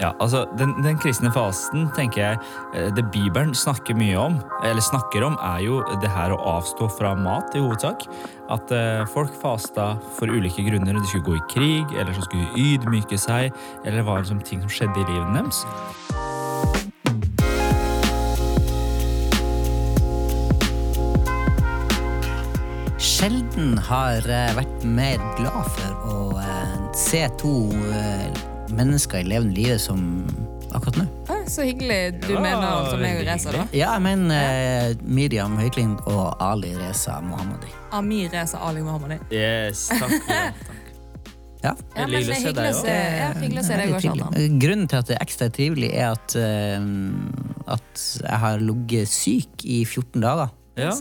Ja, altså den, den kristne fasten tenker jeg eh, det Bibelen snakker mye om, eller snakker om, er jo det her å avstå fra mat i hovedsak. At eh, folk fasta for ulike grunner. De skulle gå i krig, eller så skulle de ydmyke seg, eller var liksom ting som skjedde i livet deres. Sjelden har jeg vært mer glad for å eh, se to eh, mennesker i levende live som akkurat nå. Ah, Så hyggelig. Du Ja, mener altså meg og Reza, da? Ja, jeg mener eh, Miriam Høyklind og Ali Reza Mohammadi. Amir Reza Ali Mohammadi. Yes, takk. takk. Ja. Ja, men Hyggelig å se hyggelig deg å se, ja, deg òg. Grunnen til at det er ekstra trivelig, er at, uh, at jeg har ligget syk i 14 dager. Ja.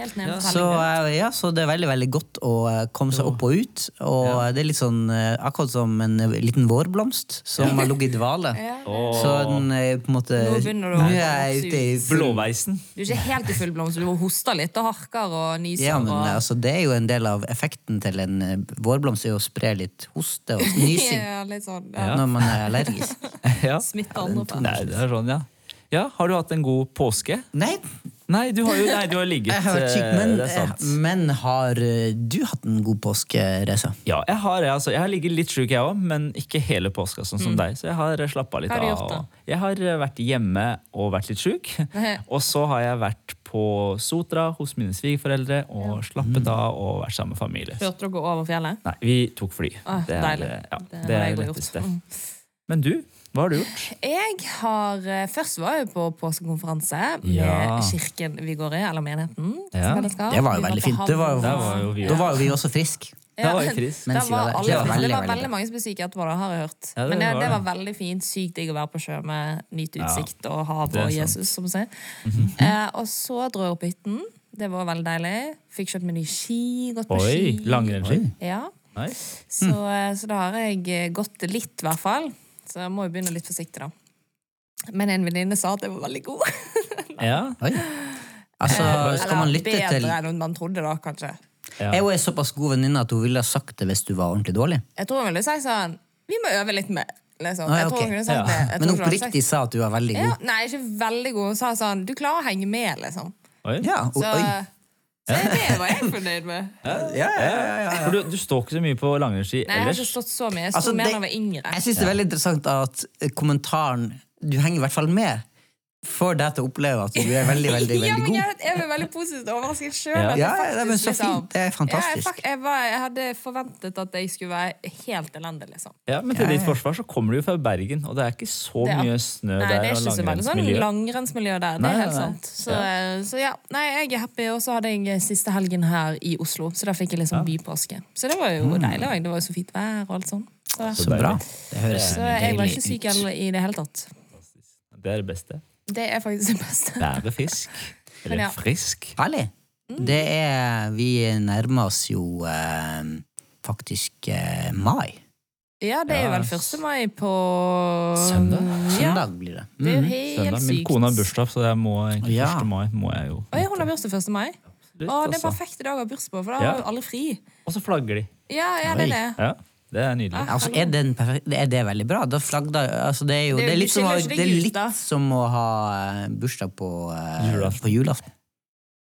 Helt ned Ja, på Så, eh, ja, så det er veldig veldig godt å eh, komme seg opp og ut. Og Ja. det er litt sånn eh, akkurat som en eh, liten vårblomst som har ligget i dvale. Ja. Så den er på en måte Nå begynner du å Nå er jeg ute i full Blåveisen. Du er ikke helt i full blomst, du hoster litt og harker og nyser. ja, men og... altså, Det er jo en del av effekten til en eh, vårblomst, er å spre litt hoste og nysing ja, litt sånn, ja. når man er allergisk. Ja. Smitte andre på. Nei, det er sånn, ja. Ja, Har du hatt en god påske? Nei, Nei, du har jo nei, du har ligget jeg har syk, eh, men, Det er sant. men har eh, du hatt en god påske, Reza? Ja, jeg har, altså, jeg har ligget litt sjuk, jeg òg, men ikke hele påska, sånn som deg. Så jeg har slappa litt har du av. og- Jeg har eh, vært hjemme og vært litt sjuk. Og så har jeg vært på Sotra hos mine svigerforeldre og slappet av og vært sammen med familie. Hørte dere over fjellet? Nei, vi tok fly. Ah, det er, deilig. eh, Ja, Det det er letteste. Mm. Men du, hva har du gjort? Jeg har eh, Først var jeg på påskekonferanse med Ja. kirken vi går i, eller menigheten. Ja. Det var jo veldig fint. Det var var jo vi da var jo vi også friske. Ja. var Da var alle, Det var veldig, mange som ble syke etterpå, det har jeg hørt. Ja, det Men det, var det det. var veldig fint. Sykt digg å være på sjø med nytt Ja, utsikt og hav det er og. Jesus, som man sier. eh, og så dro jeg opp hytten. Det var veldig deilig. Fikk kjøpt meg nye ski. Gått på Oi, ski. langrennsski. Ja. Nice. Så, eh, så da har jeg gått litt, i hvert fall. Så jeg må jo begynne litt forsiktig, da. Men en venninne sa at jeg var veldig god. Ja. Oi. Altså, skal man lytte bedre til enn man trodde, da, kanskje. Ja. Er hun en såpass god venninne at hun ville ha sagt det hvis du var ordentlig dårlig? Jeg tror hun ville si sånn Vi må øve litt mer. Liksom. Ah, ja, okay. hun Ja. Jeg Men hun oppriktig sa at du var veldig ja, god? Nei, ikke veldig god. Hun sa sånn Du klarer å henge med, liksom. Oi. Ja, Så, oi. så det var jeg fornøyd med. ja, ja, ja, ja. For du, du står ikke så mye på langrennsski Nei, jeg har ikke stått så mye. Jeg sto Altså, mer da jeg var yngre. Jeg syns det er veldig interessant at kommentaren Du henger i hvert fall med. Får deg til å oppleve at du er veldig, veldig, ja, veldig men Ja, jeg, jeg er veldig positivt overrasket sjøl. Ja. Ja, ja, men så fint. Det er fantastisk. Ja, jeg, jeg, var, jeg hadde forventet at jeg skulle være helt elendig, liksom. Ja, men til Ja, ditt forsvar så kommer du jo fra Bergen, og det er ikke så er- mye snø Nei, der. det er ikke så veldig sånn langrennsmiljø. der. Det Nei, er helt nei, nei. sant. Så ja. så ja, nei, jeg er happy. Og så hadde jeg siste helgen her i Oslo, så da fikk jeg liksom bypåske. Så det var jo Mm. deilig. òg. Det var jo så fint vær og alt sånn. Så, Så bra. Det høres så jeg var ikke syk i det hele tatt. Det er det beste. Det er faktisk det beste. Bærefisk. Eller ja. frisk. Herlig. Mm. Det er Vi nærmer oss jo eh, faktisk eh, mai. Ja, det er jo vel 1. mai på Søndag? Ja, Søndag blir det. det er jo Mhm. helt Søndag. Min sykt. kone har bursdag, så jeg må egentlig Ja. 1. mai må jeg jo. Oi, hun har bursdag 1. mai. Litt, Å, det er altså. perfekte dag å ha bursdag på, for da Ja. har alle fri. Og så flagger de. Ja, ja, det er det. Ja, det er nydelig. Ja. Altså, er, den perfekt, er det veldig bra? Da flagda, altså, det, er jo, Det er det, er litt som, å- det er litt som å ha eh, bursdag på, eh, på julaften.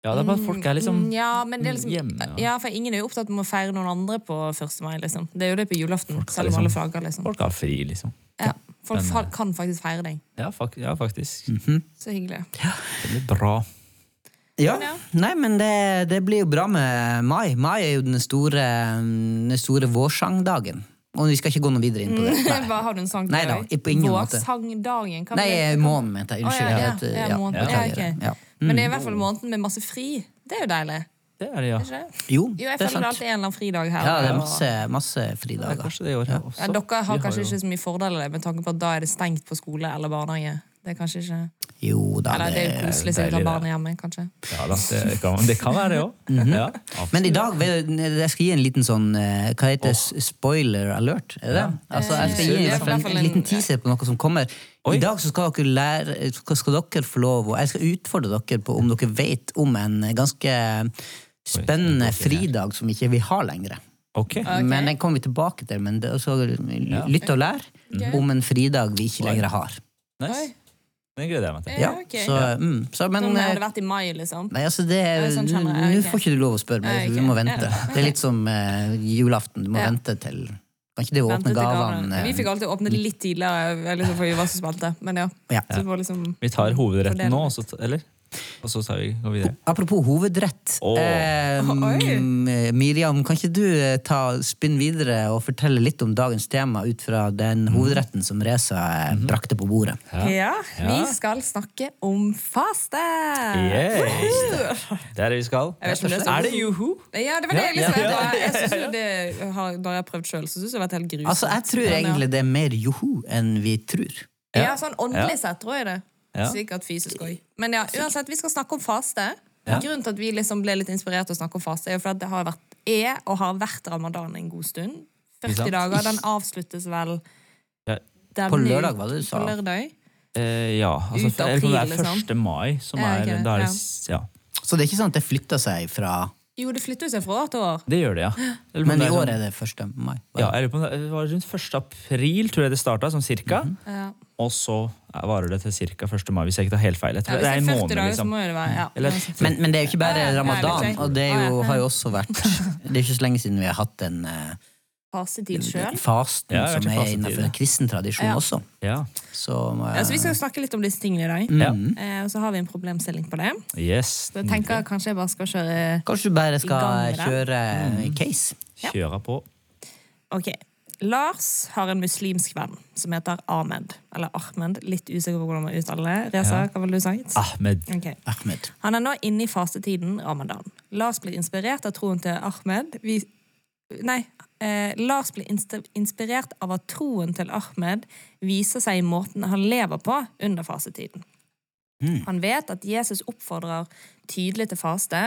Ja, det er bare at folk er liksom Mm, Ja, men det er liksom, hjemme, ja. ja, for ingen er jo opptatt med å feire noen andre på 1. mai. liksom. Det er jo det på julaften, Folk selv om alle liksom- flagger. liksom. Folk har fri, liksom. Ja, folk Men, fa eh, kan faktisk feire deg. Ja, fak ja faktisk. Så hyggelig. Det blir bra. Ja. Ja. Nei, men det, det blir jo bra med mai. Mai er jo den store, den store vårsangdagen. Og vi skal ikke gå noe videre inn på det. Nei, Hva Har du en sang til Nei da, på ingen måte. Vårsangdagen. hva Nei måneden, mente jeg. Unnskyld. ja, jeg ja, ja, ja. Ja, ok. Ja. Men det er i hvert fall måneden med masse fri. Det er jo deilig. Det er det, ja. er det? Jo, Jo, jeg det er føler er alltid en eller annen fridag her. Ja, det er og- masse, masse Det er fridager. det år her. Ja, dere har kanskje har ikke så mye fordeler med tanke på at da er det stengt på skole eller barnehage. Det er kanskje ikke Jo da, Eller det er jo koselig siden deilig, har barn hjemme, kanskje. Ja da, det kan, det kan være det òg. Mhm. ja, Men i dag jeg jeg skal gi en liten sånn eh, Hva heter det? Spoiler alert? Er det? Ja. Altså, jeg skal gi Eh, i ja, hvert fall i hvert fall en, en- en liten teaser på noe som kommer. Oi. I dag så skal dere lære skal, skal dere få lov og Jeg skal utfordre dere på om dere vet om en ganske spennende fridag som ikke vi har lenger. Ok. Okay. Men den kommer vi tilbake til. Men det, så, lytt og lær. Om en fridag vi ikke lenger har. Nice. Den gleder jeg meg til. Ja, okay. så, mm, så, men Som det eh, hadde vært i mai, liksom. Nei, altså det sånn Nå jeg, nå får ikke du lov å spørre meg, ok. vi må vente. Det er litt som uh, julaften, du må Ja. vente til Kan ikke det åpne gavene? gavene. Vi fikk alltid åpne litt tidligere, liksom, for vi var så spente. Men ja. Ja. Så det liksom Vi tar hovedretten nå, litt. og så, eller? Og så tar vi, går videre. Apropos hovedrett. Oh. Eh, Miriam, kan ikke du eh, ta spinn videre og fortelle litt om dagens tema ut fra den hovedretten som Reza eh, brakte på bordet? ja. vi skal snakke om faste! Yes. Det er det vi skal. Jeg vet er det joho? Ja, det var det jeg liksom ja, ja. Jeg synes jo det har, Når jeg har prøvd sjøl, så syns jeg det har vært helt grusomt. Altså, Jeg tror egentlig det er mer joho enn vi tror. Ja, sånn åndelig sett tror jeg det. Ja. Sikkert fysisk òg. Men ja, uansett, vi skal snakke om faste. Ja. Grunnen til at vi liksom ble litt inspirert til å snakke om faste, er jo at det har vært, er og har vært ramadan en god stund. 40 dager. Den avsluttes vel Ja. På lørdag, var det du sa? På lørdag. Eh, ja, altså, Ut april, det er liksom. 1. mai som Ja, er, ok, da er det, ja. ja. Så det er ikke sånn at det flytter seg fra Jo, det flytter seg fra år til år. Det gjør det, ja. Eller Men i år sånn- er det 1. mai. Ja, jeg lurer på om det var rundt 1. april, tror jeg det starta, sånn cirka. Mhm. Ja. Og så varer det til ca. 1. mai, hvis jeg ikke tar helt feil. Jeg Ja, tror hvis det er en 40 måned, dager, liksom. det være ja. Eller- Men, men det er jo ikke bare Ja, ja, ja, ramadan. Og det er jo, har jo også vært Det er ikke så lenge siden vi har hatt en eh, Fasetid sjøl. fasten Ja, som er innenfor ja. en kristen tradisjon Ja. også. Ja. Så, uh... Ja, så vi skal snakke litt om disse tingene i dag. ja. mm. Eh, og så har vi en problemstilling på det. Yes. Så jeg tenker kanskje jeg bare skal kjøre Kanskje du bare skal kjøre mm. case? Kjøre på. Ok. Lars har en muslimsk venn som heter Ahmed. Eller Ahmed. Litt usikker på hvordan man uttaler det. Reza, Ja. hva ville du sagt? Ahmed. Okay. Ahmed. Han er nå inne i fastetiden ramadan. Lars blir inspirert av troen til Ahmed. Vi, nei, eh, Lars blir inspirert av at troen til Ahmed viser seg i måten han lever på under fasetiden. Han vet at Jesus oppfordrer tydelig til faste,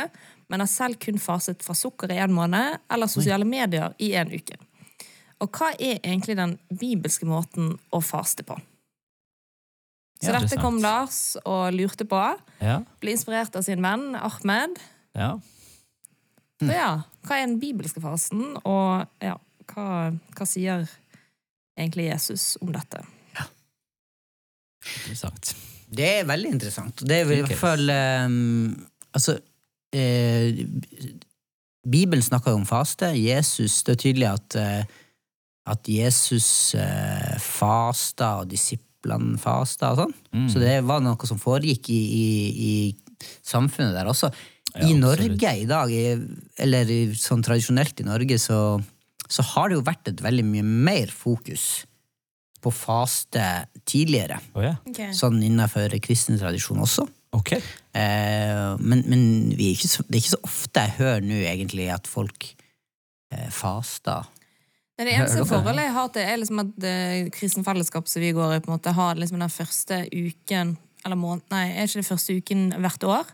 men har selv kun faset fra sukker i en måned eller sosiale medier i en uke. Og hva er egentlig den bibelske måten å faste på? Så Ja, dette kom Lars og lurte på. Ja. Ble inspirert av sin venn Ahmed. ja. Så ja, hva er den bibelske fasen, og ja, hva, hva sier egentlig Jesus om dette? Interessant. Det er veldig interessant. Det er i hvert fall um, Altså eh, Bibelen snakker jo om faste. Jesus, Det er tydelig at, eh, at Jesus eh, fasta, og disiplene fasta og sånn. Mm. Så det var noe som foregikk i, i, i samfunnet der også. Ja, I. Norge i dag, eller sånn tradisjonelt i Norge, så, så har det jo vært et veldig mye mer fokus på faste tidligere. Å ja. Sånn innenfor kristen tradisjon også. Okay. Eh, men men vi er ikke så, det er ikke så ofte jeg hører nå egentlig at folk eh, faster. Det, det eneste forholdet jeg har til, er liksom at uh, kristen fellesskap som vi går i, på en måte har liksom den første uken Eller måned, nei, er ikke det første uken hvert år?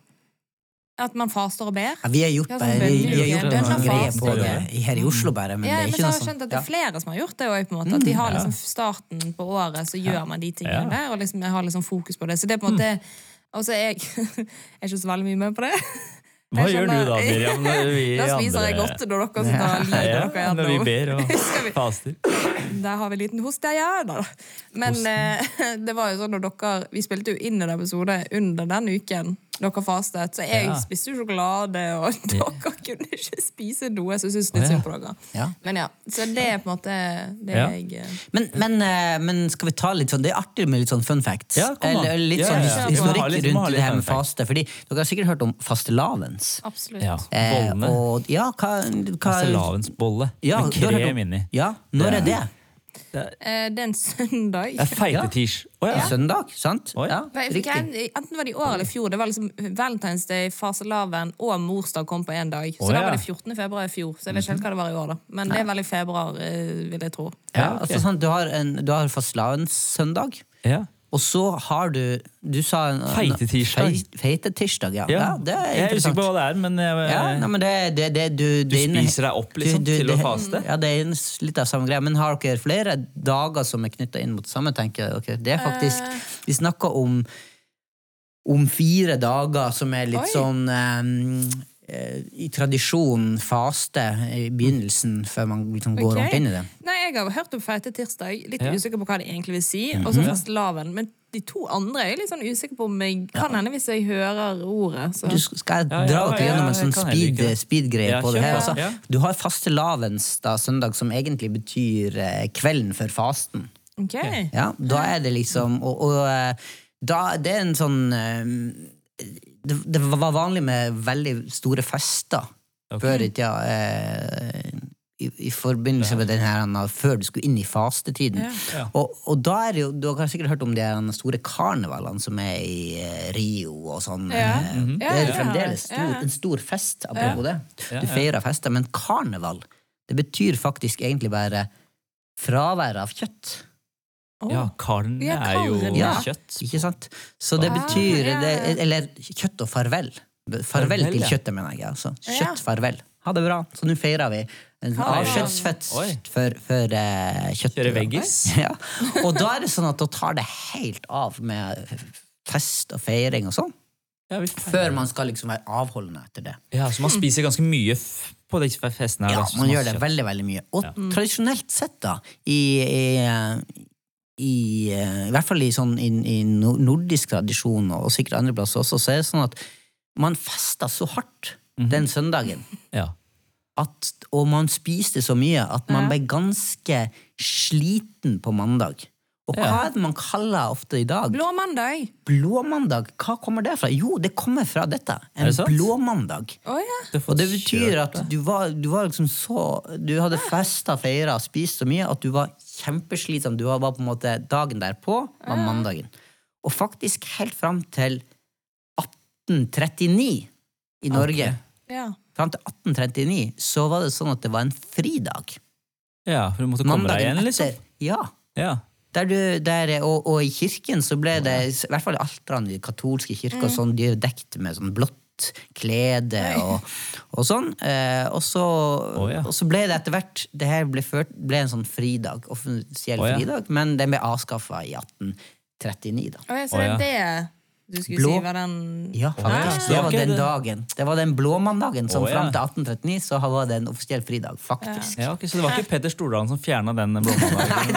At man faster og ber? Ja, vi har gjort, Ja, bare, sånn vi, vi har gjort noen greier på det her i Oslo, bare. Men ja, det er men ikke så noe har jeg sånn skjønt at det er flere som har gjort det òg. At de har liksom starten på året, så gjør man de tingene Ja. der. Og liksom, jeg har liksom fokus på det. Så det er på en måte Og så er jeg er ikke så veldig mye med på det. Hva Jeg gjør du da, Miriam? Når vi Da spiser jeg godt når dere sitter og lider Ja, dere når vi ber og faster. Der har vi en liten host, ja. da. Men eh, det var jo sånn når dere Vi spilte jo inn en episode under den uken dere fastet, så jeg Ja. spiste jo sjokolade, og dere kunne ikke spise noe, så jeg syns litt synd på dere. Ja. Men ja, så det er på en måte det Ja. jeg eh, Men, men, eh, men skal vi ta litt sånn Det er artig med litt sånn fun facts. Ja, eller, eller litt Ja, sånn ja, ja. historikk rundt det her med faste. Fordi dere har sikkert hørt om fastelavns. Absolutt. Ja. Eh, Bollene. og ja, hva, hva Fastelavnsbolle Ja, med krem inni. Ja, når er det? Eh, det er en søndag. Det er feitetirs. Å ja. Søndag, sant? Oh, Ja, Nei, riktig. jeg- Enten var det i år eller i fjor. Det var liksom Valentine's Day, fastelavn og morsdag kom på én dag. Så Å, da var det 14. februar i fjor. Så jeg vet ikke helt hva det var i år, da. Men det er vel i februar, eh, vil jeg tro. Ja, Ja, ok. altså sånn, du har, en, du har fastelavnssøndag, ja. Og så har du Du sa en- Feitetirsdag. Feite tirsdag, ja. ja. Det er jeg er usikker på hva det er, men jeg, Ja, nei, men det, det, det, du, du spiser deg opp liksom, du- du- til å faste? Ja, det er litt av samme greia. Men har dere flere dager som er knytta inn mot det samme? tenker jeg? Ok, Det er faktisk Eh. Vi snakker om om fire dager som er litt Oi. sånn eh, i tradisjonen faste i begynnelsen, før man liksom går okay. ordentlig inn i det. Nei, jeg har hørt om feite tirsdag. Litt Ja. usikker på hva det egentlig vil si. Og så fastelavn. Men de to andre er jeg litt sånn usikker på om jeg kan hende hvis jeg hører ordet. Så. Du skal jeg Ja, ja, dra dere gjennom en sånn speed- speed-greie Ja, på det her. Altså, Ja. Du har fastelavns da, søndag, som egentlig betyr eh, kvelden før fasten. Ok. Ja, da er det liksom Og, og eh, da det er en sånn eh, det, det var vanlig med veldig store fester okay. før i tida. Eh, i, I forbindelse med den her før du skulle inn i fastetiden. Ja. Ja. Og, og da er det jo, Du har sikkert hørt om de store karnevalene som er i eh, Rio og sånn. Ja. Mm -hmm. Det er ja. fremdeles stor, Ja. en stor fest, apropos det. Du feirer fester, men karneval det betyr faktisk egentlig bare fravær av kjøtt. Å. Ja, karn Ja, er jo ja. kjøtt. Ikke sant? Så det Ah, betyr det. Eller kjøtt og farvel. Farvel, Farvel, til ja. kjøttet, mener jeg. Altså. Ja. Kjøtt, farvel. Ha det bra. Så nå feirer vi avskjedsfest for, for uh, kjøttet. Kjøre veggis. Ja. Og da er det sånn at da tar det helt av med fest og feiring og sånn. Ja, Før man skal liksom være avholdende etter det. ja, så man spiser ganske mye f på de festene. Ja, man gjør det veldig, veldig mye. Og tradisjonelt sett, da, i, i, i, i hvert fall i, sånn, i, i nordisk tradisjon, og sikkert andre plasser også, så er det sånn at man festa så hardt den søndagen, Ja. at, og man spiste så mye, at man ble ganske sliten på mandag. Og hva Ja. er det man kaller ofte i dag? Blå mandag. Blåmandag. Hva kommer det fra? Jo, det kommer fra dette. Er En det sant? blåmandag. Oh, ja. Det Og det betyr at du var, du var liksom så Du hadde festa, feira, spist så mye at du var kjempeslitsom. Du var på en måte Dagen derpå var mandagen. Og faktisk helt fram til 1839 i Norge. ja. Fram til 1839 så var det sånn at det var en fridag. Ja, for du måtte komme deg igjen, liksom. etter. Ja. Ja. Der du, der, og, og i kirken så ble det, i hvert fall i altrene i katolske kirker, sånn, de er dekt med sånn blått klede og, og sånn. Eh, og, så, ja. og så ble det etter hvert Det her ble, ført, ble en sånn fridag, offisiell oh, ja. fridag, men den ble avskaffa i 1839, da. Oh, ja, så det er det du skulle Blå- si hva den Ja, faktisk. Ah. Det var den dagen. Det var den blåmandagen som oh, ja. fram til 1839 så var det en offisiell fridag, faktisk. ja, okay, Så det var ikke Petter Stordalen som fjerna den blåmandagen?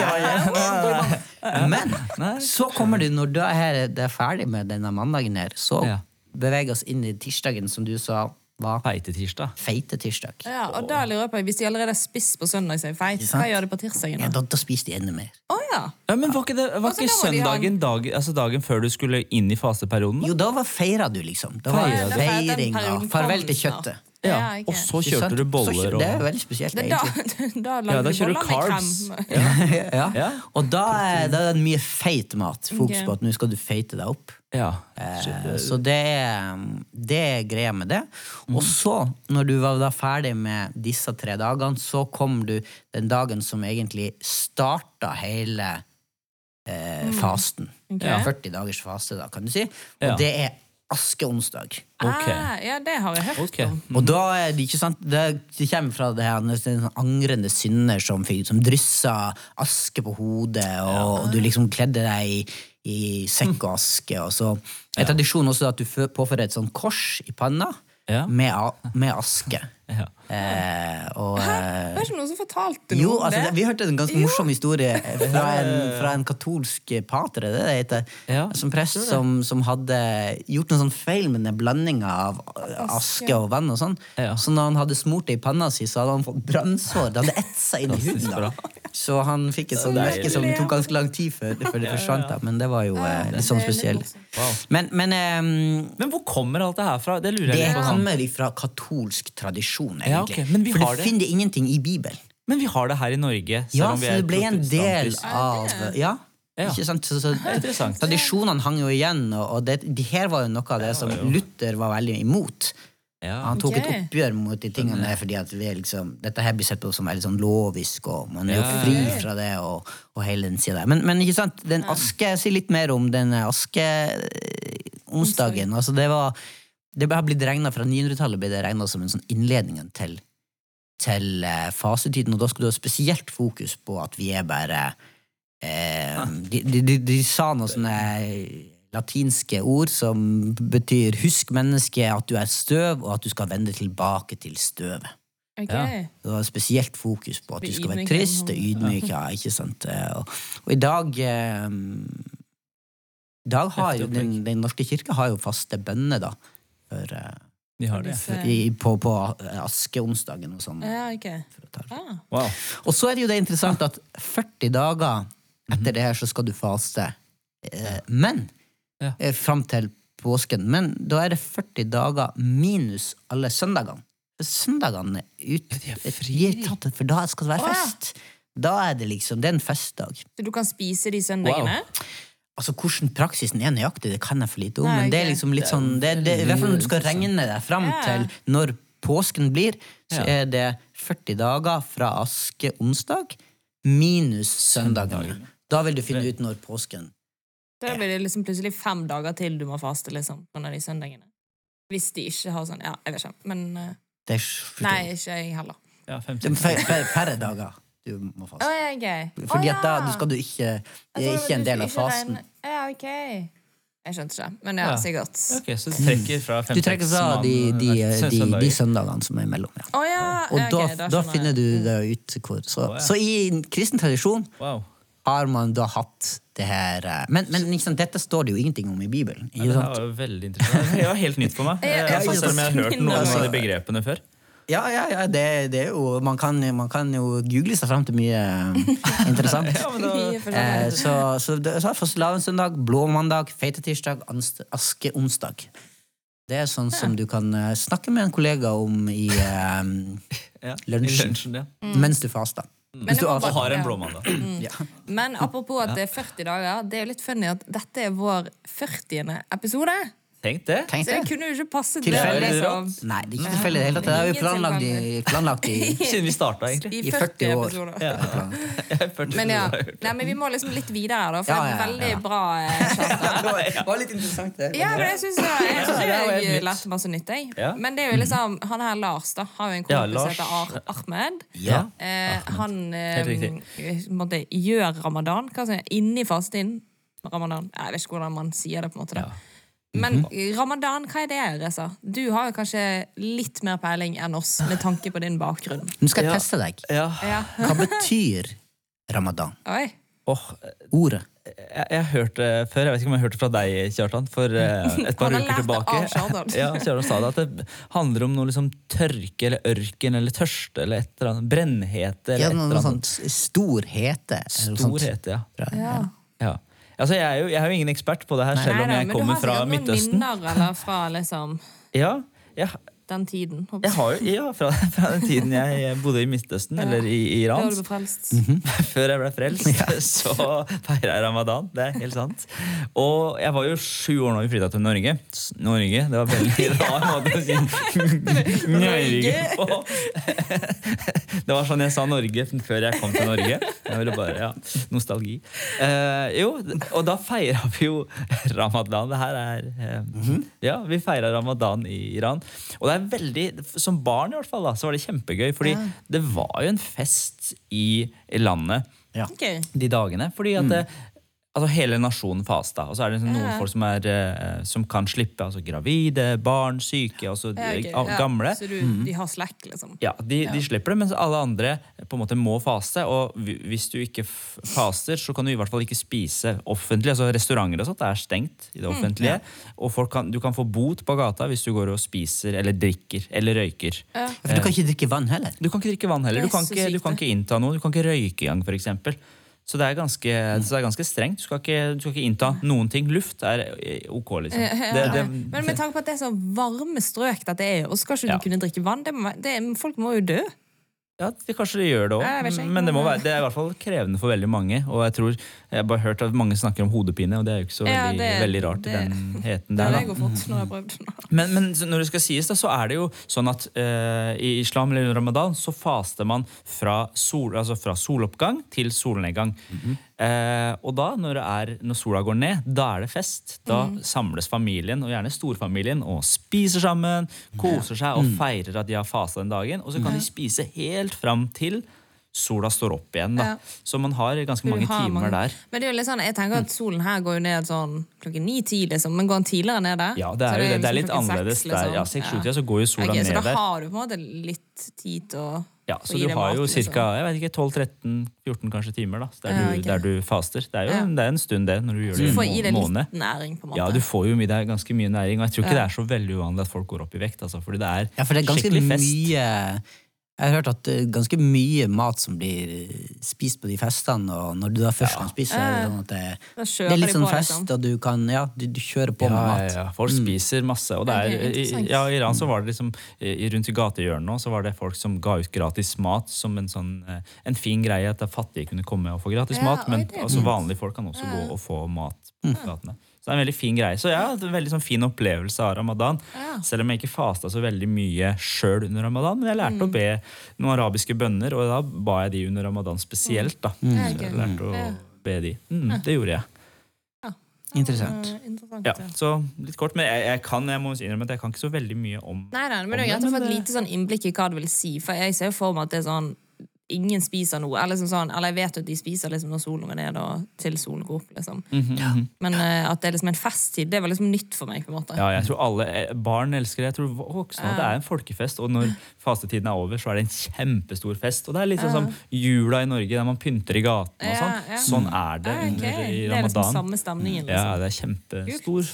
Men så kommer du, når det er, det er ferdig med denne mandagen her, så Ja. beveger oss inn i tirsdagen, som du sa var Feitetirsdag. feite tirsdag. Ja, og da lurer jeg på, Hvis de allerede har spist på søndag, så er feit, hva gjør de på tirsdagen? Ja, da? da, spiser de enda mer. Oh, ja. Ja, men Var ikke, det, var ikke søndagen en... dag, altså dagen før du skulle inn i faseperioden? Jo, da var feira du, liksom. Da var Feira det du. feiring Den og perioden farvel til kjøttet. Ja, okay. Og så kjørte du boller og Det er veldig spesielt, Det, da, egentlig. da Ja, da kjører du carbs. Ja. Ja. Og da er, da er det mye feit mat. Fokus Ok. på at nå skal du feite deg opp. Ja. Eh, Så det er, det er greia med det. Og så, når du var da ferdig med disse tre dagene, så kom du den dagen som egentlig starta hele eh, fasten. Okay. Ja, 40 dagers faste, da, kan du si. Og Ja. det er askeonsdag. Okay. Ah, ja, det har jeg hørt okay. om. Og da er det ikke sant Det, det kommer fra det her sånn angrende synder som, som dryssa aske på hodet, og, og du liksom kledde deg i, i sekk og aske. Og så er tradisjonen også at du påfører et sånt kors i panna Ja. med, med aske. Ja. Eh, og eh, Det var ikke noen som fortalte noe jo, om altså, det. det, vi hørte en ganske morsom historie fra en, fra en katolsk pater, er det det heter? Ja, som prest som, som hadde gjort noen sånn feil med den blandinga av aske og vann. og sånn. Ja. Så når han hadde smurt det i panna si, så hadde han fått brannsår. Det hadde etsa inn i huden. Så han fikk et sånt merke som tok ganske lang tid før, før det forsvant. da. Men det var jo eh, litt sånn det er spesielt. Men, men eh, Men hvor kommer alt det her fra? Det lurer jeg litt på. sånn. kommer fra katolsk tradisjon, Ja, egentlig. ok, men vi For du det. finner ingenting i Bibelen. Men vi har det her i Norge. selv Ja, om vi så det ble en del av Ja, Ja. ikke sant? Så, så, tradisjonene hang jo igjen, og, og det, de her var jo noe av det som Luther var veldig imot. Ja. Han tok okay. et oppgjør mot de tingene der, fordi at vi liksom, dette her blir sett på som veldig sånn lovisk, og man er jo fri fra det, og, og hele den siden der. Men, men ikke sant, den aske, sier litt mer om den askeonsdagen. Altså, det var det har blitt regnet, Fra 900-tallet ble det regna som en sånn innledningen til, til eh, fasetiden, og da skulle du ha spesielt fokus på at vi er bare eh, de, de, de, de sa noe sånn eh, latinske ord som betyr 'husk mennesket at du er støv, og at du skal vende tilbake til støvet'. Okay. Ja. Det var spesielt fokus på at du skal være trist og ydmyk. Ja, ikke sant? Eh, Og, og i dag eh, I dag har jo den, den norske kirke har jo faste bønner, da. For, eh, De har det. I, på, på askeonsdagen og sånn. Ja, ok. for å ta det. Ah. Wow. Og så er det jo det interessant at 40 dager etter det her så skal du faste. Eh, Men Ja. eh, fram til påsken. Men da er det 40 dager minus alle søndagene. Søndagene er ja, de er fri. for da skal det være fest. Da er det liksom, det er en festdag. Så du kan spise de søndagene? Altså, Hvordan praksisen er nøyaktig, det kan jeg for lite om. Nei, men det er liksom litt sånn det, det, I hvert fall når du skal regne deg fram Ja. til når påsken blir, så Ja. er det 40 dager fra aske onsdag minus søndagene. Da vil du finne ut når påsken Da blir det liksom plutselig fem dager til du må faste, liksom, på av de søndagene. Hvis de ikke har sånn Ja, jeg vet ikke. Men eh, det er Nei, ikke jeg heller. Ja, Det er 50. fær- fær- færre dager du må faste. ja, okay. Fordi Å, at da du skal du ikke Det er ikke en del av fasen. Ja, ok. Jeg skjønte ikke. Men ja, Ja. sikkert. Ok, Så du trekker fra Du trekker fra de, de, de, de søndagene som er imellom. Ja. Oh, ja! Og da, okay, da da finner du det ut hvor Så, oh, ja. så i kristen tradisjon Wow. har man da hatt det her eh, Men, men liksom, dette står det jo ingenting om i Bibelen. Ja, Ikke det her sant? var veldig interessant. Det var helt nytt for meg. Jeg, jeg, jeg, jeg, jeg, jeg, jeg har hørt noen av de begrepene før. Ja, ja, ja, det, det er jo man kan, man kan jo google seg fram til mye eh, interessant. Ja, da, Eh, så så, det, så fastelavnssøndag, blåmandag, feitetirsdag, askeonsdag. Det er sånn som du kan eh, snakke med en kollega om i eh, Lunsjen. lunsjen ja. mens du faster. Men Mens du var. Og har en blåmandag. Ja. Men apropos at det er 40 dager, det er jo litt funny at dette er vår 40. episode. Tenk det. Tenk Så det det. kunne jo ikke passe til det. liksom. Nei, det er ikke tilfeldig i det hele tatt. Det har vi planlagt i, planlagt i, Siden vi starta, egentlig. I i 40, 40 år. episoder. Ja. 40 Men ja, jeg nei, men vi må liksom litt videre da, for Ja, det ja, er veldig bra. eh, Det var litt interessant, det. Ja, men jeg syns jeg, jeg, jeg nytt. lærte masse nytt. Jeg. Men det er jo liksom han her Lars da har jo en kompis som heter Ar Ahmed. Ja. Eh, han eh, måte, gjør ramadan. Hva sier jeg? Inni fastetiden. Ramadan. Jeg vet ikke hvordan man sier det. på en måte da. Men Mhm. ramadan, hva er det, Reza? Du har jo kanskje litt mer peiling enn oss med tanke på din bakgrunn. Nå skal jeg teste deg. Ja. Ja. Hva betyr ramadan? Oi. Oh, Ordet. jeg, jeg hørte før, jeg vet ikke om jeg hørte fra deg, Kjartan, for eh, et par uker tilbake. av. Ja, Kjartan sa det at det handler om noe liksom tørke eller ørken eller tørste eller et eller annet. Brennhete Ja, eller et eller annet. sånt storhete. eller noe sånt. Storhet, ja. Ja. ja. Altså, jeg, er jo, jeg er jo ingen ekspert på det her, selv Nei, om nei, jeg men du har fra sikkert noen Midtøsten. minner eller fra liksom Ja, jeg, den tiden. jeg har jo, ja fra, fra den tiden jeg bodde i Midtøsten, eller i i Iran. Før du frelst. Før jeg ble frelst, så feira jeg ramadan. Det er helt sant. Og jeg var jo sju år da vi flytta til Norge. Norge, Det var veldig rar måte å si Norge på. Det var sånn jeg sa Norge før jeg kom til Norge. Jeg ville bare, ja, Nostalgi. Uh, jo, og da feira vi jo ramadan. Det her er eh, Ja, vi feira ramadan i Iran. Og det er veldig, som barn i hvert fall, da, så var det kjempegøy. Fordi Ja. det var jo en fest i landet Ok. de dagene. Fordi at det, altså hele nasjonen fasta. Og så er det liksom noen Ja. folk som, er, eh, som kan slippe. Altså gravide, barn, syke, altså Ja, okay. gamle. Ja. Så du, de har slekk, liksom? Ja, de, de slipper det, mens alle andre på en måte må faste. Og hvis du ikke faster, så kan du i hvert fall ikke spise offentlig. altså Restauranter og sånt er stengt i det offentlige. Og folk kan, du kan få bot på gata hvis du går og spiser eller drikker eller røyker. Ja. For du kan ikke drikke vann heller. Du kan ikke drikke vann heller. Du kan ikke, du kan ikke innta noe. Du kan ikke røyke engang, f.eks. Så det er ganske, så det er ganske strengt. Du skal, ikke, du skal ikke innta noen ting. Luft er ok, liksom. Ja, Det, ja. det, Men med tanke på at det er så varme strøk dette er, og skal ikke Ja. kunne drikke vann det må, det, Folk må jo dø. Ja, det, kanskje de gjør det òg. Men det, må være, det er i hvert fall krevende for veldig mange. Og jeg tror, jeg har bare hørt at mange snakker om hodepine, og det er jo ikke så Ja, veldig, det- veldig rart i den heten Det der. jeg jo fått når jeg har prøvd. Men, men når det skal sies, da, så er det jo sånn at uh, i islam eller ramadan så faster man fra, sol, altså fra soloppgang til solnedgang. Eh, og da, når, det er, når sola går ned, da er det fest. Da samles familien, og gjerne storfamilien, og spiser sammen, koser seg og feirer at de har fasa den dagen. Og så kan de spise helt fram til sola står opp igjen. da. Ja. Så man har ganske mange har timer mange- der. Men det er jo litt sånn, jeg tenker at solen her går jo ned sånn klokken ni-ti, liksom. Men går den tidligere ned der? Ja, det er, det. det er liksom litt klokken annerledes seks, der. liksom. Ja, 6-7-tida så går jo sola Ok, ned Så da har du på en måte litt tid til å Ja, så du har mat, jo liksom. ca. jeg vet ikke, 12-13-14 kanskje timer da, der, Ja, du, ok. der du faster. Det er jo Ja. det er en stund, det, når du gjør Så du får en i deg litt næring, på en måte. Ja, du får jo mye, ganske mye næring, og jeg tror ikke Ja. det er så veldig uvanlig at folk går opp i vekt. Altså, fordi det er, Ja, for det er ganske skikkelig fest. mye Jeg har hørt at det er ganske mye mat som blir spist på de festene, og når du da først kan spise, så er det sånn at det, det er litt sånn fest, liksom. og du kan Ja, du, du kjører på med mat. ja, ja. Folk spiser masse. Og det er, i, ja, I Iran så var det liksom i, rundt i gatehjørnet så var det folk som ga ut gratis mat som en sånn eh, en fin greie. At fattige kunne komme og få gratis Ja, mat, men altså, vanlige folk kan også gå og få mat på gatene. Så det er en veldig fin greie. Så ja, det er en veldig sånn fin opplevelse av ramadan. Ja. Selv om jeg ikke fasta så veldig mye sjøl under ramadan. Men jeg lærte Mm. å be noen arabiske bønner, og da ba jeg de under ramadan spesielt. da. Mm. Så jeg lærte å be de. Mm, det gjorde jeg. Interessant. Interessant. Ja, så litt kort, men jeg, jeg kan jeg må innrømme at jeg kan ikke så veldig mye om Nei, nei, men det er greit å få et lite sånn innblikk i hva det vil si. For jeg ser jo for meg at det er sånn Ingen spiser noe. Eller, liksom sånn, eller jeg vet at de spiser liksom når solen går ned og til solen går opp. liksom. Mhm, Men uh, at det er liksom en festtid, det var liksom nytt for meg. på en måte. Ja, jeg tror alle eh, Barn elsker det. Jeg tror voksne ja. det er en folkefest. Og når fastetiden er over, så er det en kjempestor fest. Og det er litt sånn som jula i Norge, der man pynter i gatene og sånn. Ja, ja. Sånn er det Ah, okay. under, i Det er liksom samme stemningen. Ja, liksom. det er kjempestor eh,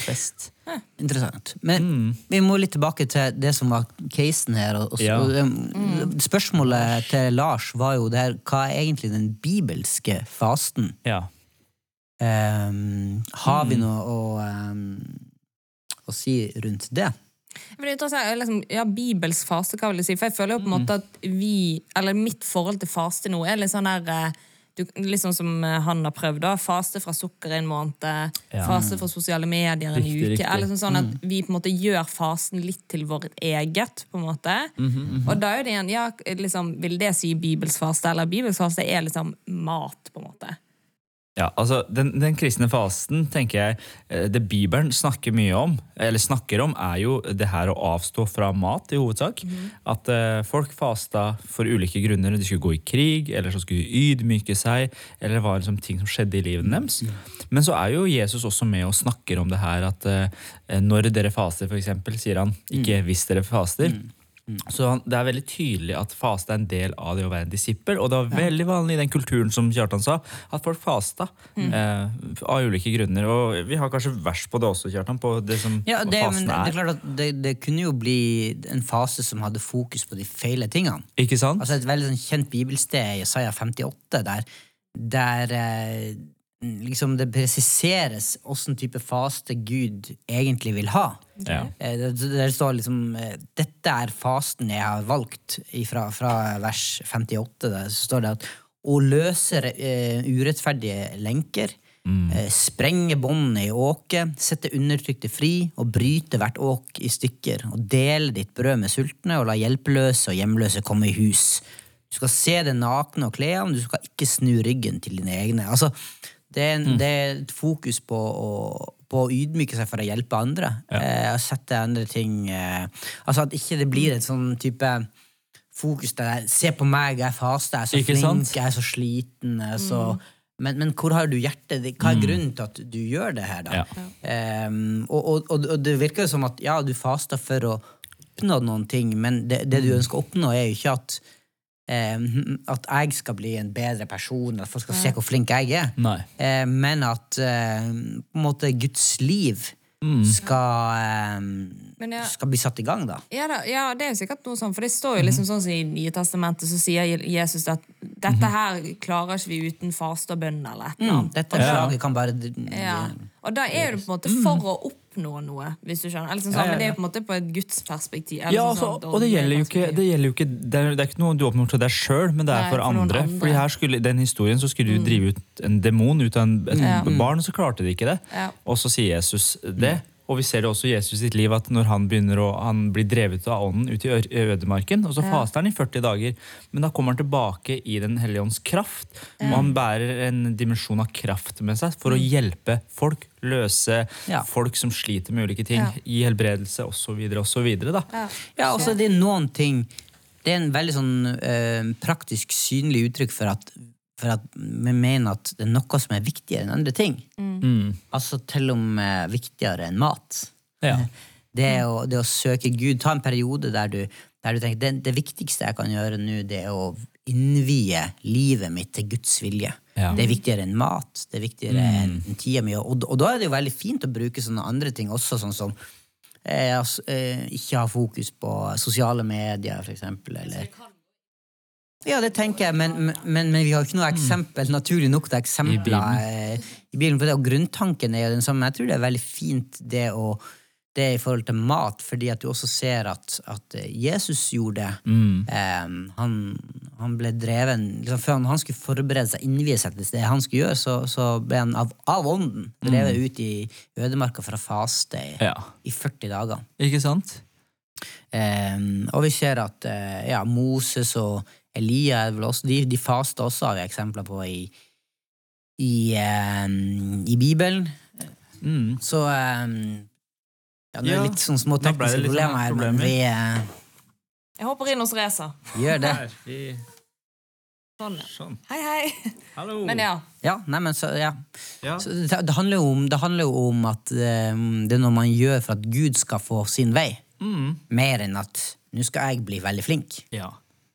fest. Interessant. Men Mm. vi må litt tilbake til det som var casen her. Og, og, Ja. um, Spørsmålet til Lars var jo det her Hva er egentlig den bibelske fasten? Ja. Um, har Mm. vi noe å, um, å si rundt det? Men det interessant, liksom, ja, Bibelsk faste, hva vil jeg si? For jeg føler jo på en måte at vi, eller mitt forhold til faste nå, er litt sånn der eh, du, sånn som eh, han har prøvd. da, Faste fra sukker en måned, Ja. faste fra sosiale medier en Riktig, uke. riktig. eller sånn, sånn at Vi på en måte gjør fasten litt til vårt eget. på en måte. Og da er det igjen, ja, liksom, Vil det si bibelsk faste? Eller bibelsk faste er liksom mat, på en måte. Ja, altså den, den kristne fasten, tenker jeg, eh, det Bibelen snakker mye om, eller snakker om, er jo det her å avstå fra mat, i hovedsak. At uh, folk fasta for ulike grunner. De skulle gå i krig, eller så skulle de ydmyke seg, eller det var liksom ting som skjedde i livet deres. Men så er jo Jesus også med og snakker om det her at uh, når dere faster, eksempel, sier han, ikke hvis dere faster. Så det er veldig tydelig at faste er en del av det å være en disippel. Og det var veldig vanlig i den kulturen som Kjartan sa, at folk fasta. Eh, av ulike grunner. Og vi har kanskje vers på det også, Kjartan. På det som Ja, det, hva men det, er. er klart at det, det kunne jo bli en fase som hadde fokus på de feile tingene. Ikke sant? Altså Et veldig sånn kjent bibelsted i Isaiah 58, der, der eh, liksom det presiseres åssen type faste Gud egentlig vil ha. Ja. Eh, Det, det står liksom eh, 'Dette er fasten jeg har valgt', ifra, fra vers 58. Der så står det at å løse uh, urettferdige lenker, eh, sprenge båndene i åket, sette undertrykte fri og bryte hvert åk i stykker, og dele ditt brød med sultne og la hjelpeløse og hjemløse komme i hus. Du skal se det nakne og kle ham, du skal ikke snu ryggen til dine egne. Altså, det er, en, det er et fokus på å, på å ydmyke seg for å hjelpe andre. Eh, og sette andre ting eh, Altså at ikke det blir et sånn type fokus der 'se på meg, jeg faster, jeg er så Ikke flink, sant? jeg er så sliten', jeg er så men, men hvor har du hjertet? Hva er grunnen til at du gjør det her, da? Ja. Ehm, og, og, og, det virker jo som at ja, du faster for å oppnå noen ting, men det, det du ønsker å oppnå, er jo ikke at at jeg skal bli en bedre person, at folk skal se hvor flink jeg er. Nei. Eh, men at eh, på en måte Guds liv skal, eh, ja- skal bli satt i gang, da. Ja, da, ja, det er jo sikkert noe sånn, for det står jo liksom sånn som i Nye Testamentet, så sier Jesus at dette her klarer ikke vi uten faste og bønn eller et eller annet. Dette Ja. slaget kan bare Ja. Og da er du på en måte for å oppnå noe, hvis du skjønner. Sånn, Men det er på en måte på et gudsperspektiv. Ja, sånn altså, sånt, og det gjelder jo ikke. Det, gjelder jo ikke, det, er, det er ikke noe du oppnår til deg sjøl, men det er Nei, for, for andre. andre. Mm. Fordi her skulle, den historien så skulle du drive ut en demon ut av en, et Ja. barn, og så klarte de ikke det. Ja. Og så sier Jesus det. Og vi ser det også i Jesus sitt liv, at når han begynner å, han blir drevet av ånden ut i ødemarken, og så faster han i 40 dager, men da kommer han tilbake i Den hellige ånds kraft, og han bærer en dimensjon av kraft med seg for å hjelpe folk, løse Ja. folk som sliter med ulike ting, Ja. gi helbredelse osv. osv. da. Ja. Ja, og så er det noen ting det er en veldig sånn eh, praktisk synlig uttrykk for at, for at vi mener at det er noe som er viktigere enn andre ting. Altså til og med viktigere enn mat. Ja. Det å, det å søke Gud, ta en periode der du, der du tenker det, det viktigste jeg kan gjøre nå, det er å innvie livet mitt til Guds vilje. Ja. Det er viktigere enn mat, det er viktigere enn tida mi. Og, og da er det jo veldig fint å bruke sånne andre ting også, sånn som eh, altså, eh, ikke ha fokus på sosiale medier, for eksempel, eller ja, det tenker jeg, men, men, men vi har ikke noe eksempel, naturlig nok til eksempler eh, i Bibelen. For det, og grunntanken er jo den samme. Jeg tror det er veldig fint det, å, det i forhold til mat, fordi at du også ser at, at Jesus gjorde det. Eh, han, han ble dreven liksom, Før han, han skulle forberede seg, innvie seg til det han skulle gjøre, så, så ble han av, av ånden drevet ut i ødemarka for å faste i, Ja. i 40 dager. Ikke sant? Um, og vi ser at uh, ja, Moses og Elia er vel også, de, de faste også, har vi eksempler på i, i, um, i Bibelen. Mm. Så um, ja, Det er Ja, litt sånn små tekniske sånn problemer her, men vi uh, Jeg hopper inn hos Reza. gjør det. Sånn, ja. Sånn. Hei, hei. Hallo. Men ja. Ja, nei, men så, ja. Ja. Så det, det, handler jo om, det handler jo om at eh, det er noe man gjør for at Gud skal få sin vei, Mm. mer enn at nå skal jeg bli veldig flink. Ja.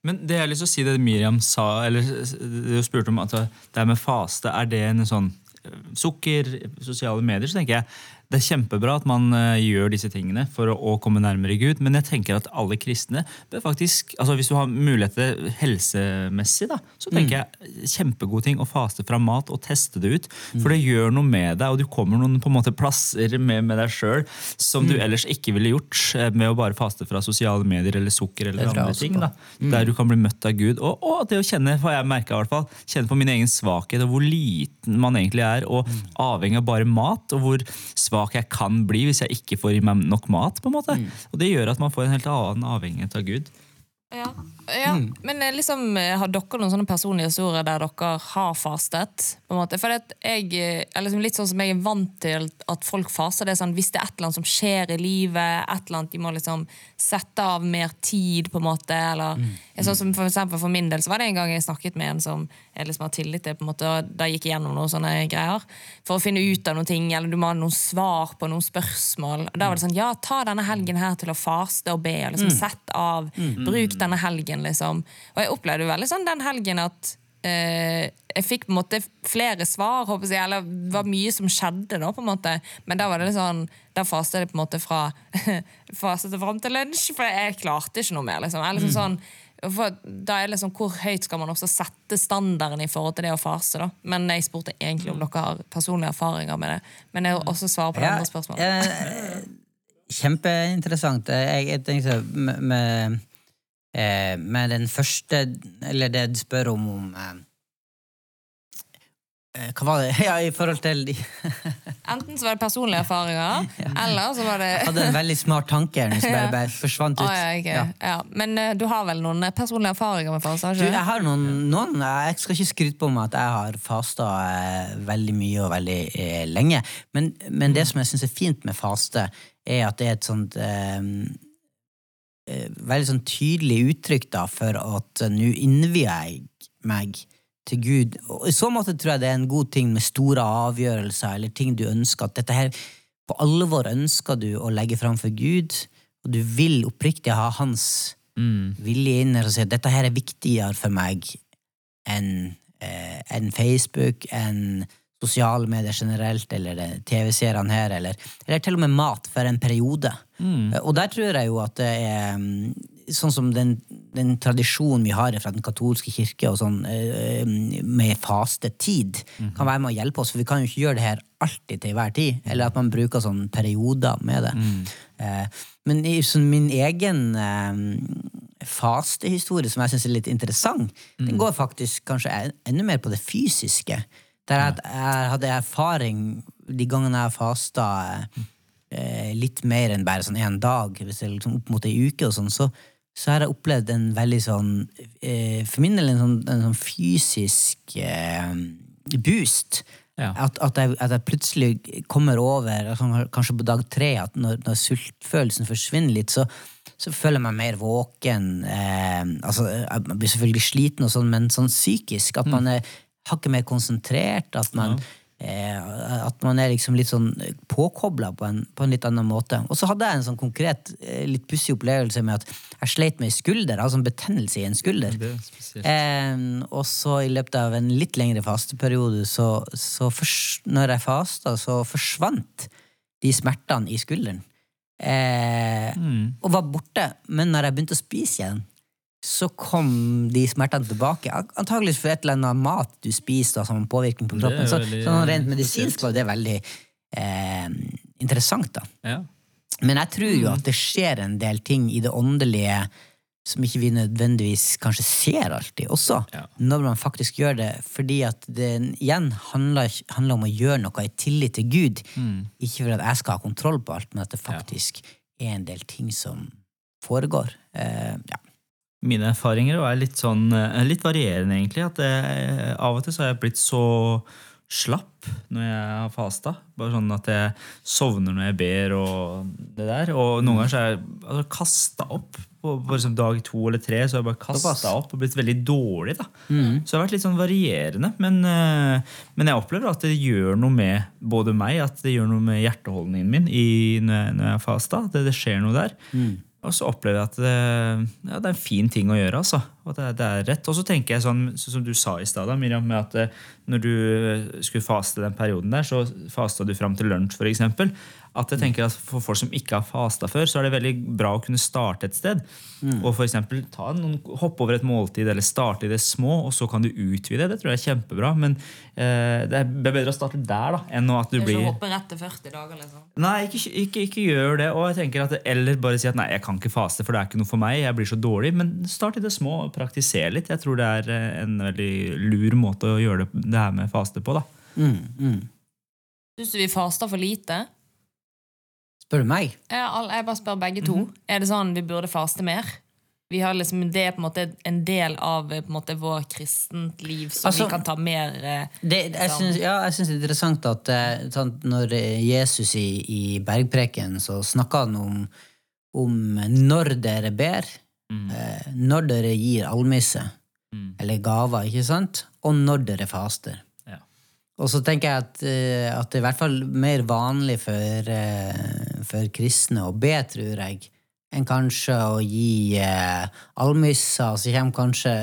Men det jeg har lyst til å si det Miriam sa, eller du spurte om at det er med faste, er det en sånn eh, sukker, sosiale medier, så tenker jeg det er kjempebra at man eh, gjør disse tingene for å, komme nærmere Gud, men jeg tenker at alle kristne bør faktisk altså Hvis du har mulighet til helsemessig, da, så tenker jeg kjempegod ting å faste fra mat og teste det ut. For det gjør noe med deg, og du kommer noen på en måte plasser med, med deg sjøl som du ellers ikke ville gjort eh, med å bare faste fra sosiale medier eller sukker eller andre ting. Da, mm. Der du kan bli møtt av Gud. Og, og det å kjenne for jeg merker i hvert fall, kjenne på min egen svakhet og hvor liten man egentlig er, og avhengig av bare mat, og hvor svak jeg kan bli hvis jeg ikke får i meg nok mat. på en måte. Og det gjør at man får en helt annen avhengighet av Gud. Ja, ja. men eh, liksom, eh, har dere noen sånne personlige historier der dere har fastet? på en måte? For at jeg eh, er liksom litt sånn som jeg er vant til at folk faser. det er sånn, Hvis det er et eller annet som skjer i livet, et eller annet de må liksom sette av mer tid, på en måte, eller sånn som For for min del så var det en gang jeg snakket med en som jeg liksom har tillit til, på en måte, og da gikk jeg gjennom noen sånne greier, for å finne ut av noen ting, eller du må ha noen svar på noen spørsmål. Og da var det sånn, ja, ta denne helgen her til å faste og be, og liksom sett av, bruk denne helgen, liksom. Og jeg opplevde veldig sånn den helgen at Uh, jeg fikk på en måte flere svar, håper jeg, eller det var mye som skjedde da, på en måte. Men da var det litt sånn, da fastet jeg på en måte fra fastet fram til lunsj, for jeg klarte ikke noe mer, liksom. Eller liksom sånn, for da er det liksom, Hvor høyt skal man også sette standarden i forhold til det å fase da? Men jeg spurte egentlig om dere har personlige erfaringer med det. Men jeg vil også svare på det Ja, andre spørsmålet. eh, kjempeinteressant. Jeg, jeg tenkte med, med, eh, med den første Eller det du spør om om eh, Hva var det? Ja, i forhold til de Enten så var det personlige erfaringer, eller så var det Jeg hadde en veldig smart tanke her som bare, bare forsvant ut. Å, ja, okay. Ja. ja. Men uh, du har vel noen personlige erfaringer med faste? har Du, jeg har noen, noen Jeg skal ikke skryte på meg at jeg har fasta uh, veldig mye og veldig uh, lenge. Men, men det som jeg syns er fint med faste, er at det er et sånt eh, eh, Veldig sånn tydelig uttrykk da, for at eh, nå innvier jeg meg til Gud. Og I så måte tror jeg det er en god ting med store avgjørelser eller ting du ønsker. At dette her på alvor ønsker du å legge fram for Gud, og du vil oppriktig ha hans vilje inn her og si at dette her er viktigere for meg enn eh, en Facebook, enn sosiale medier generelt, eller TV-seerne her, eller, eller til og med mat for en periode. Mm. Og der tror jeg jo at det er mm, sånn som den, den tradisjonen vi har fra den katolske kirke sånn, eh, med fastetid, kan være med å hjelpe oss, for vi kan jo ikke gjøre det her alltid til hver tid, eller at man bruker sånn perioder med det. Mm. Men i sånn min egen eh, fastehistorie, som jeg syns er litt interessant, den går faktisk kanskje enda mer på det fysiske. Der jeg, jeg hadde erfaring de gangene jeg fasta eh, litt mer enn bare sånn én dag, hvis det liksom opp mot ei uke, og sånn, så, så har jeg opplevd en veldig sånn eh, For min del en sånn, en sånn fysisk eh, boost. Ja. At, at, jeg, at jeg plutselig kommer over, sånn, kanskje på dag tre, at når, når sultfølelsen forsvinner litt, så, så føler jeg meg mer våken. Eh, altså, jeg blir selvfølgelig sliten, og sånn, men sånn psykisk. At man er hakket mer konsentrert. At man, eh, at man er liksom litt sånn påkobla på, en- på en litt annen måte. Og så hadde jeg en sånn konkret, eh, litt pussig opplevelse med at jeg sleit med ei skulder. Altså en betennelse i en skulder. Er. Eh, og så i løpet av en litt lengre fasteperiode, så, så først, når jeg fasta, så forsvant de smertene i skulderen. Eh, Og var borte. Men når jeg begynte å spise igjen, så kom de smertene tilbake. Antakeligvis for et eller annet mat du spiser da, som har påvirkning på kroppen. Så, sånn rent medisinsk var det veldig eh, interessant, da. Ja. Men jeg tror jo at det skjer en del ting i det åndelige som ikke vi nødvendigvis kanskje ser alltid også, Ja. når man faktisk gjør det. Fordi at det igjen handler, handler om å gjøre noe i tillit til Gud. Ikke for at jeg skal ha kontroll på alt, men at det faktisk er en del ting som foregår. Eh, ja. Mine erfaringer er litt sånn eh, litt varierende, egentlig. At jeg, av og til så har jeg blitt så slapp når jeg har fasta. Bare sånn at jeg sovner når jeg ber og det der. Og noen ganger så har jeg altså, kasta opp. På, på liksom dag to eller tre så har jeg bare kasta opp og blitt veldig dårlig. da. Så det har vært litt sånn varierende. Men, eh, men jeg opplever at det gjør noe med både meg, at det gjør noe med hjerteholdningen min i, når, jeg, når jeg har fasta. At det, det skjer noe der. Og så opplever jeg at det, ja, det er en fin ting å gjøre. altså. Og det, det er rett. Og så tenker jeg sånn, som du sa i stad, Miriam, med at eh, når du skulle faste den perioden der, så fasta du fram til lunsj, f.eks. At jeg tenker at For folk som ikke har fasta før, så er det veldig bra å kunne starte et sted. Og for eksempel, ta noen, Hoppe over et måltid eller starte i det små, og så kan du utvide. Det tror jeg er kjempebra. Men eh, det er bedre å starte der da, enn at du blir ikke hoppe rett til 40 dager, liksom. Nei, ikke, ikke, ikke gjør det. Og jeg tenker at Eller bare si at nei, jeg kan ikke faste, for det er ikke noe for meg. Jeg blir så dårlig. Men start i det små og praktiser litt. Jeg tror det er eh, en veldig lur måte å gjøre det, det her med faste på. da. Mm, mm. Syns du vi faster for lite? Spør du meg? Jeg, jeg bare spør begge to. Er det sånn vi burde faste mer? Vi har liksom, det er på en måte en del av eh, på en måte, vår kristent liv, så Altså- vi kan ta mer eh, Det, jeg synes, ja, jeg syns det er interessant at når Jesus i, i bergpreken så snakka han om, om når dere ber, eh, når dere gir almisse, Mm. eller gaver, ikke sant? og når dere faster. Ja. Og så tenker jeg at, eh, at det er i hvert fall mer vanlig for, eh, for kristne å be, tror jeg, enn kanskje å gi eh, almisser, så kommer kanskje,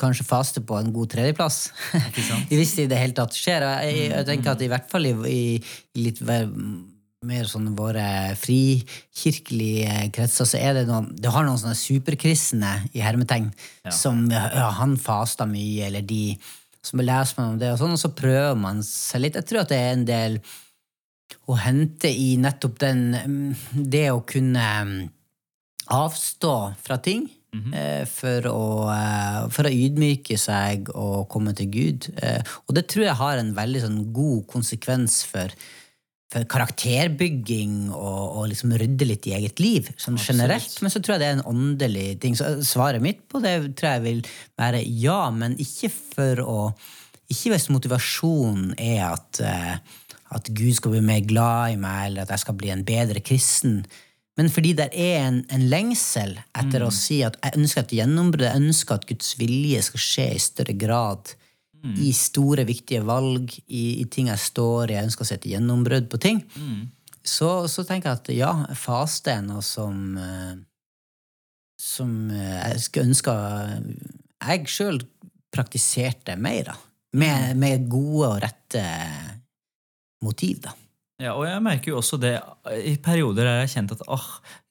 kanskje faste på en god tredjeplass. Hvis det i det hele tatt skjer. Jeg, jeg tenker at i hvert fall i, i, litt mer sånn våre frikirkelige kretser, så er det noen Det har noen sånne superkristne i hermetegn som ja, han fasta mye, eller de som leser man om det, og sånn, og så prøver man seg litt. Jeg tror at det er en del å hente i nettopp den mm, Det å kunne mm, avstå fra ting. eh, For å, eh, for å ydmyke seg og komme til Gud. Eh, Og det tror jeg har en veldig sånn god konsekvens for, for karakterbygging og, og liksom rydde litt i eget liv, sånn generelt. Men så tror jeg det er en åndelig ting. Så svaret mitt på det tror jeg vil være ja, men ikke for å Ikke hvis motivasjonen er at, eh, at Gud skal bli mer glad i meg, eller at jeg skal bli en bedre kristen. Men fordi det er en, en lengsel etter å si at jeg ønsker et gjennombrudd, jeg ønsker at Guds vilje skal skje i større grad i store, viktige valg, i, i ting jeg står i, jeg ønsker å se et gjennombrudd på ting, så, så tenker jeg at ja, faste er noe som eh, som eh, jeg skulle ønske jeg sjøl praktiserte mer, da. Med, med gode og rette motiv, da. Ja, og jeg merker jo også det i perioder der jeg har kjent at åh,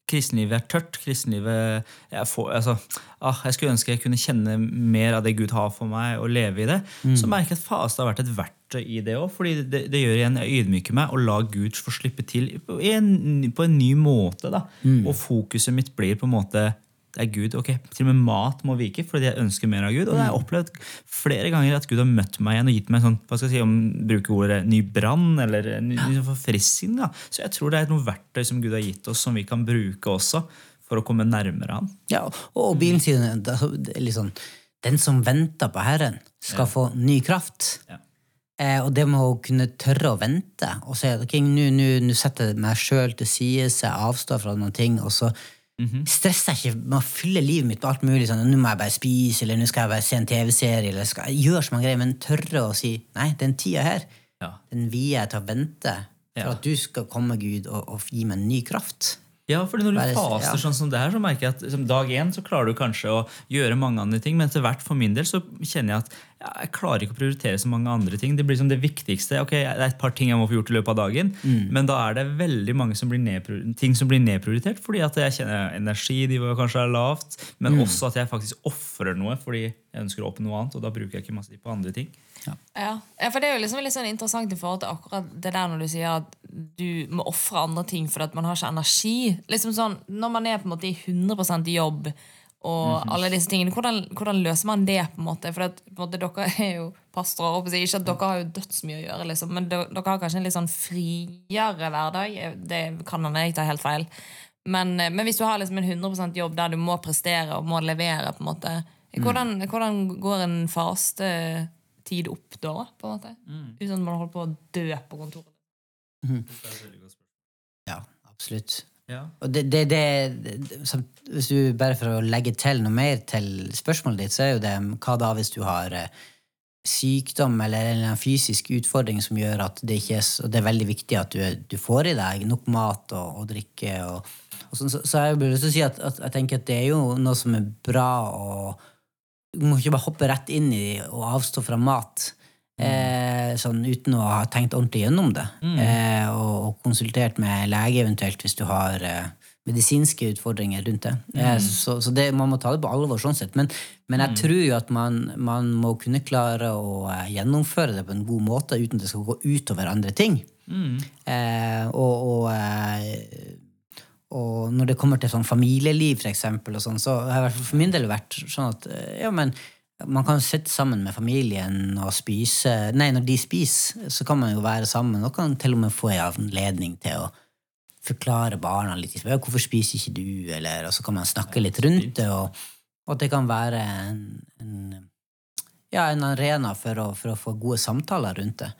kristenlivet er tørt. kristenlivet, jeg, får, altså, ah, jeg skulle ønske jeg kunne kjenne mer av det Gud har for meg, og leve i det. Så merker jeg at faste har vært et verktøy i det òg. fordi det, det gjør igjen jeg ydmyker meg og lar Gud få slippe til på en, på en ny måte. da. Og fokuset mitt blir på en måte det er Gud. ok, Til og med mat må vike fordi jeg ønsker mer av Gud. Og jeg har opplevd flere ganger at Gud har møtt meg igjen og gitt meg sånn, hva skal jeg si, om bruke ordet ny brann eller ny, ny forfrisking. da. Så jeg tror det er noe verktøy som Gud har gitt oss, som vi kan bruke også for å komme nærmere Han. Ja, og, og Bibelen sier det er- det er sånn Den som venter på Herren, skal få ny kraft. Ja. Eh, og det med å kunne tørre å vente og si at okay, nå setter jeg meg sjøl til side, jeg avstår fra noen ting, og så stresser jeg ikke med å fylle livet mitt med alt mulig. sånn, nå må jeg bare spise, eller nå skal jeg bare se en TV-serie, eller skal jeg gjøre så mange greier, men tørre å si nei, den tida her, Ja. den vier jeg til å vente for Ja. at du skal komme, Gud, og, og gi meg en ny kraft. Ja, fordi når du faster ja. sånn som det her, så merker jeg at som dag én så klarer du kanskje å gjøre mange andre ting, men etter hvert for min del så kjenner jeg at jeg klarer ikke å prioritere så mange andre ting. Det blir som det viktigste. ok, Det er et par ting jeg må få gjort i løpet av dagen, Mm. men da er det veldig mange som blir ting som blir nedprioritert, fordi at jeg kjenner energinivået kanskje er lavt, Mm. men også at jeg faktisk ofrer noe fordi jeg ønsker å oppnå noe annet, og da bruker jeg ikke masse tid på andre ting. Ja. ja, for det er jo liksom litt sånn interessant i forhold til akkurat det der når du sier at du må ofre andre ting fordi at man har ikke energi. Liksom sånn, Når man er på en måte i 100 i jobb og alle disse tingene, hvordan, hvordan løser man det? på en måte? For at, på en måte, dere er jo pastorer. jeg. Ikke at dere har jo dødsmye å gjøre, liksom, men dere, dere har kanskje en litt sånn friere hverdag. Det kan hende jeg tar helt feil. Men, men hvis du har liksom en 100% jobb der du må prestere og må levere, på en måte, hvordan, hvordan går en faste tid opp da? på en måte? Uten at man holder på å dø på kontoret. Ja, absolutt. Ja. Og det, det, det, som, hvis du Bare for å legge til noe mer til spørsmålet ditt, så er jo det hva da hvis du har eh, sykdom eller en fysisk utfordring som gjør at det ikke er, og det er veldig viktig at du, du får i deg nok mat og, og drikke. Og, og sånn, så, så jeg vil si at, at jeg tenker at det er jo noe som er bra og Du må ikke bare hoppe rett inn i og avstå fra mat. Eh, sånn uten å ha tenkt ordentlig gjennom det. Eh, og, og konsultert med lege eventuelt hvis du har eh, medisinske utfordringer rundt det. Eh, så så det, man må ta det på alvor sånn sett. Men, men jeg tror jo at man, man må kunne klare å eh, gjennomføre det på en god måte uten at det skal gå utover andre ting. Eh, og, og, og når det kommer til sånn familieliv, for eksempel, sånn, så har det for min del vært sånn at ja, men man kan sitte sammen med familien og spise Nei, når de spiser, så kan man jo være sammen og kan til og med få en anledning til å forklare barna litt. 'Hvorfor spiser ikke du?' Eller, og så kan man snakke litt rundt det, og, og det kan være en, en, ja, en arena for å, for å få gode samtaler rundt det.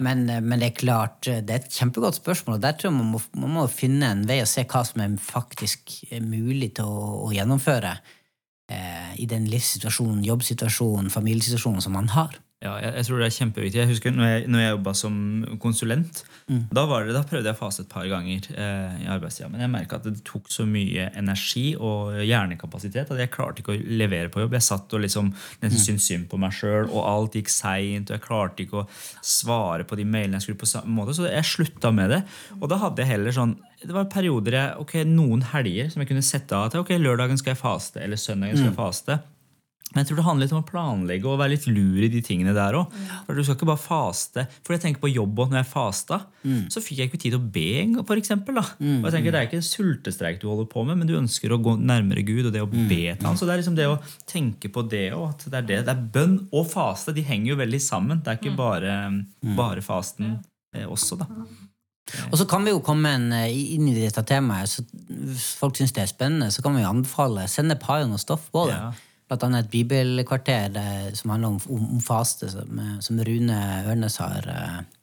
Men, men det er klart, det er et kjempegodt spørsmål, og der tror jeg man må, man må finne en vei og se hva som er faktisk mulig til å, å gjennomføre i den livssituasjonen, jobbsituasjonen, familiesituasjonen som man har. Ja, jeg, jeg tror det er kjempeviktig. Jeg husker når jeg, når jeg jobba som konsulent. Da, var det, da prøvde jeg å fase et par ganger eh, i arbeidstida. Men jeg merka at det tok så mye energi og hjernekapasitet at jeg klarte ikke å levere på jobb. Jeg satt og liksom nesten syntes synd på meg sjøl, og alt gikk seint. Og jeg klarte ikke å svare på de mailene jeg skulle på samme måte. Så jeg slutta med det. Og da hadde jeg heller sånn det var perioder jeg, ok, noen helger som jeg kunne sette av til. ok, Lørdagen skal jeg faste, eller søndagen skal jeg faste. Men jeg tror det handler litt om å planlegge og være litt lur i de tingene der òg. Du skal ikke bare faste. For jeg tenker på jobb òg. Når jeg fasta, så fikk jeg ikke tid til å be, for eksempel, da. Og jeg tenker Det er ikke en sultestreik du holder på med, men du ønsker å gå nærmere Gud og det å be til han. Så det er liksom det å tenke på det òg. Det det. Det er bønn og faste. De henger jo veldig sammen. Det er ikke bare, bare fasten eh, også, da. Og så kan vi jo komme eh, inn i dette temaet, så folk syns det er spennende, så kan vi anbefale sende paren par noe stoff på det. Ja. Blant annet et bibelkvarter eh, som handler om, om, om faste, som, eh, som Rune Ørnes har,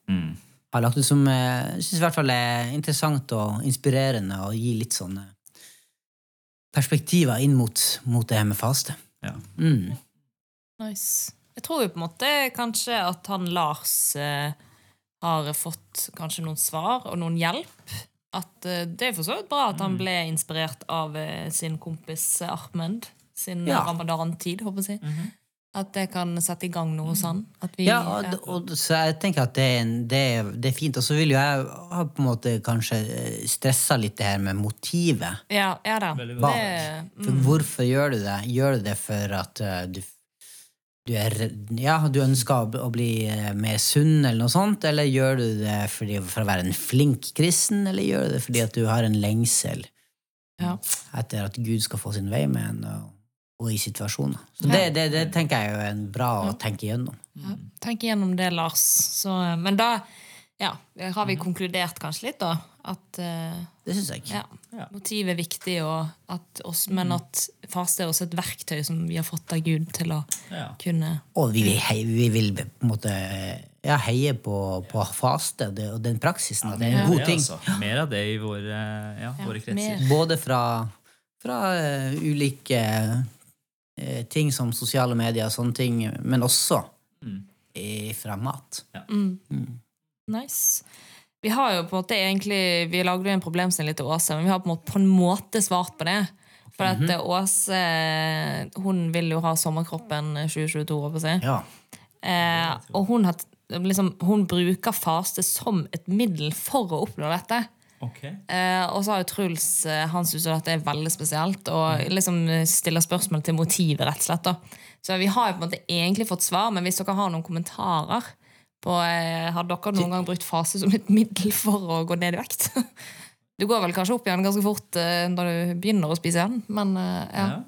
mm. har lagt ut, som eh, jeg syns i hvert fall er interessant og inspirerende og gir litt sånne perspektiver inn mot, mot det her med faste. Ja. Mm. Nice. Jeg tror jo på en måte kanskje at han Lars eh, har fått kanskje noen svar og noen hjelp. At eh, Det er for så vidt bra at han ble inspirert av eh, sin kompis eh, Ahmed sin Ja. ramadan-tid, håper jeg. å si. At det kan sette i gang noe sånn. At vi, Ja, og, og, så jeg tenker at det er, en, det er, det er fint. Og så vil jo jeg ha på en måte kanskje stressa litt det her med motivet. ja, ja da. Det, For hvorfor gjør du det? Gjør du det for at eh, du, du, er, ja, du ønsker å, bli- å bli eh, mer sunn, eller noe sånt? Eller gjør du det fordi, for å være en flink kristen, eller gjør du det fordi at du har en lengsel ja. etter at Gud skal få sin vei med en, og, og i situasjoner? Så det, det, det tenker jeg er en bra å tenke gjennom. Ja, Tenk igjennom det, Lars. Så, men da ja, har vi konkludert kanskje litt, da. At uh, Det syns jeg. ja, motivet er viktig, og at oss, men at faste er også et verktøy som vi har fått av Gud til å Ja. kunne Og vi vil, hei, vi vil på en måte ja, heie på, på faste og, det, og den praksisen. Det er en god ting. altså. Mer av det i våre, våre kretser. mer. Både fra fra uh, ulike eh, ting som sosiale medier og sånne ting, men også i- fra mat. Nice. Vi har jo på en måte egentlig Vi lagde jo en problemstilling til Åse, men vi har på en måte, på en måte svart på det. For at -hmm. Åse hun vil jo ha sommerkroppen 2022, håper jeg å si. Ja. Eh, og hun, har, liksom, hun bruker faste som et middel for å oppnå dette. Ok. Eh, og så har jo Truls eh, han synes jo at det er veldig spesielt, og liksom eh, stiller spørsmål til motivet, rett og slett. da. Så vi har jo på en måte egentlig fått svar, men hvis dere har noen kommentarer på eh, Har dere noen gang brukt fase som et middel for å gå ned i vekt? Du går vel kanskje opp igjen ganske fort eh, når du begynner å spise igjen, men eh, ja. Ja.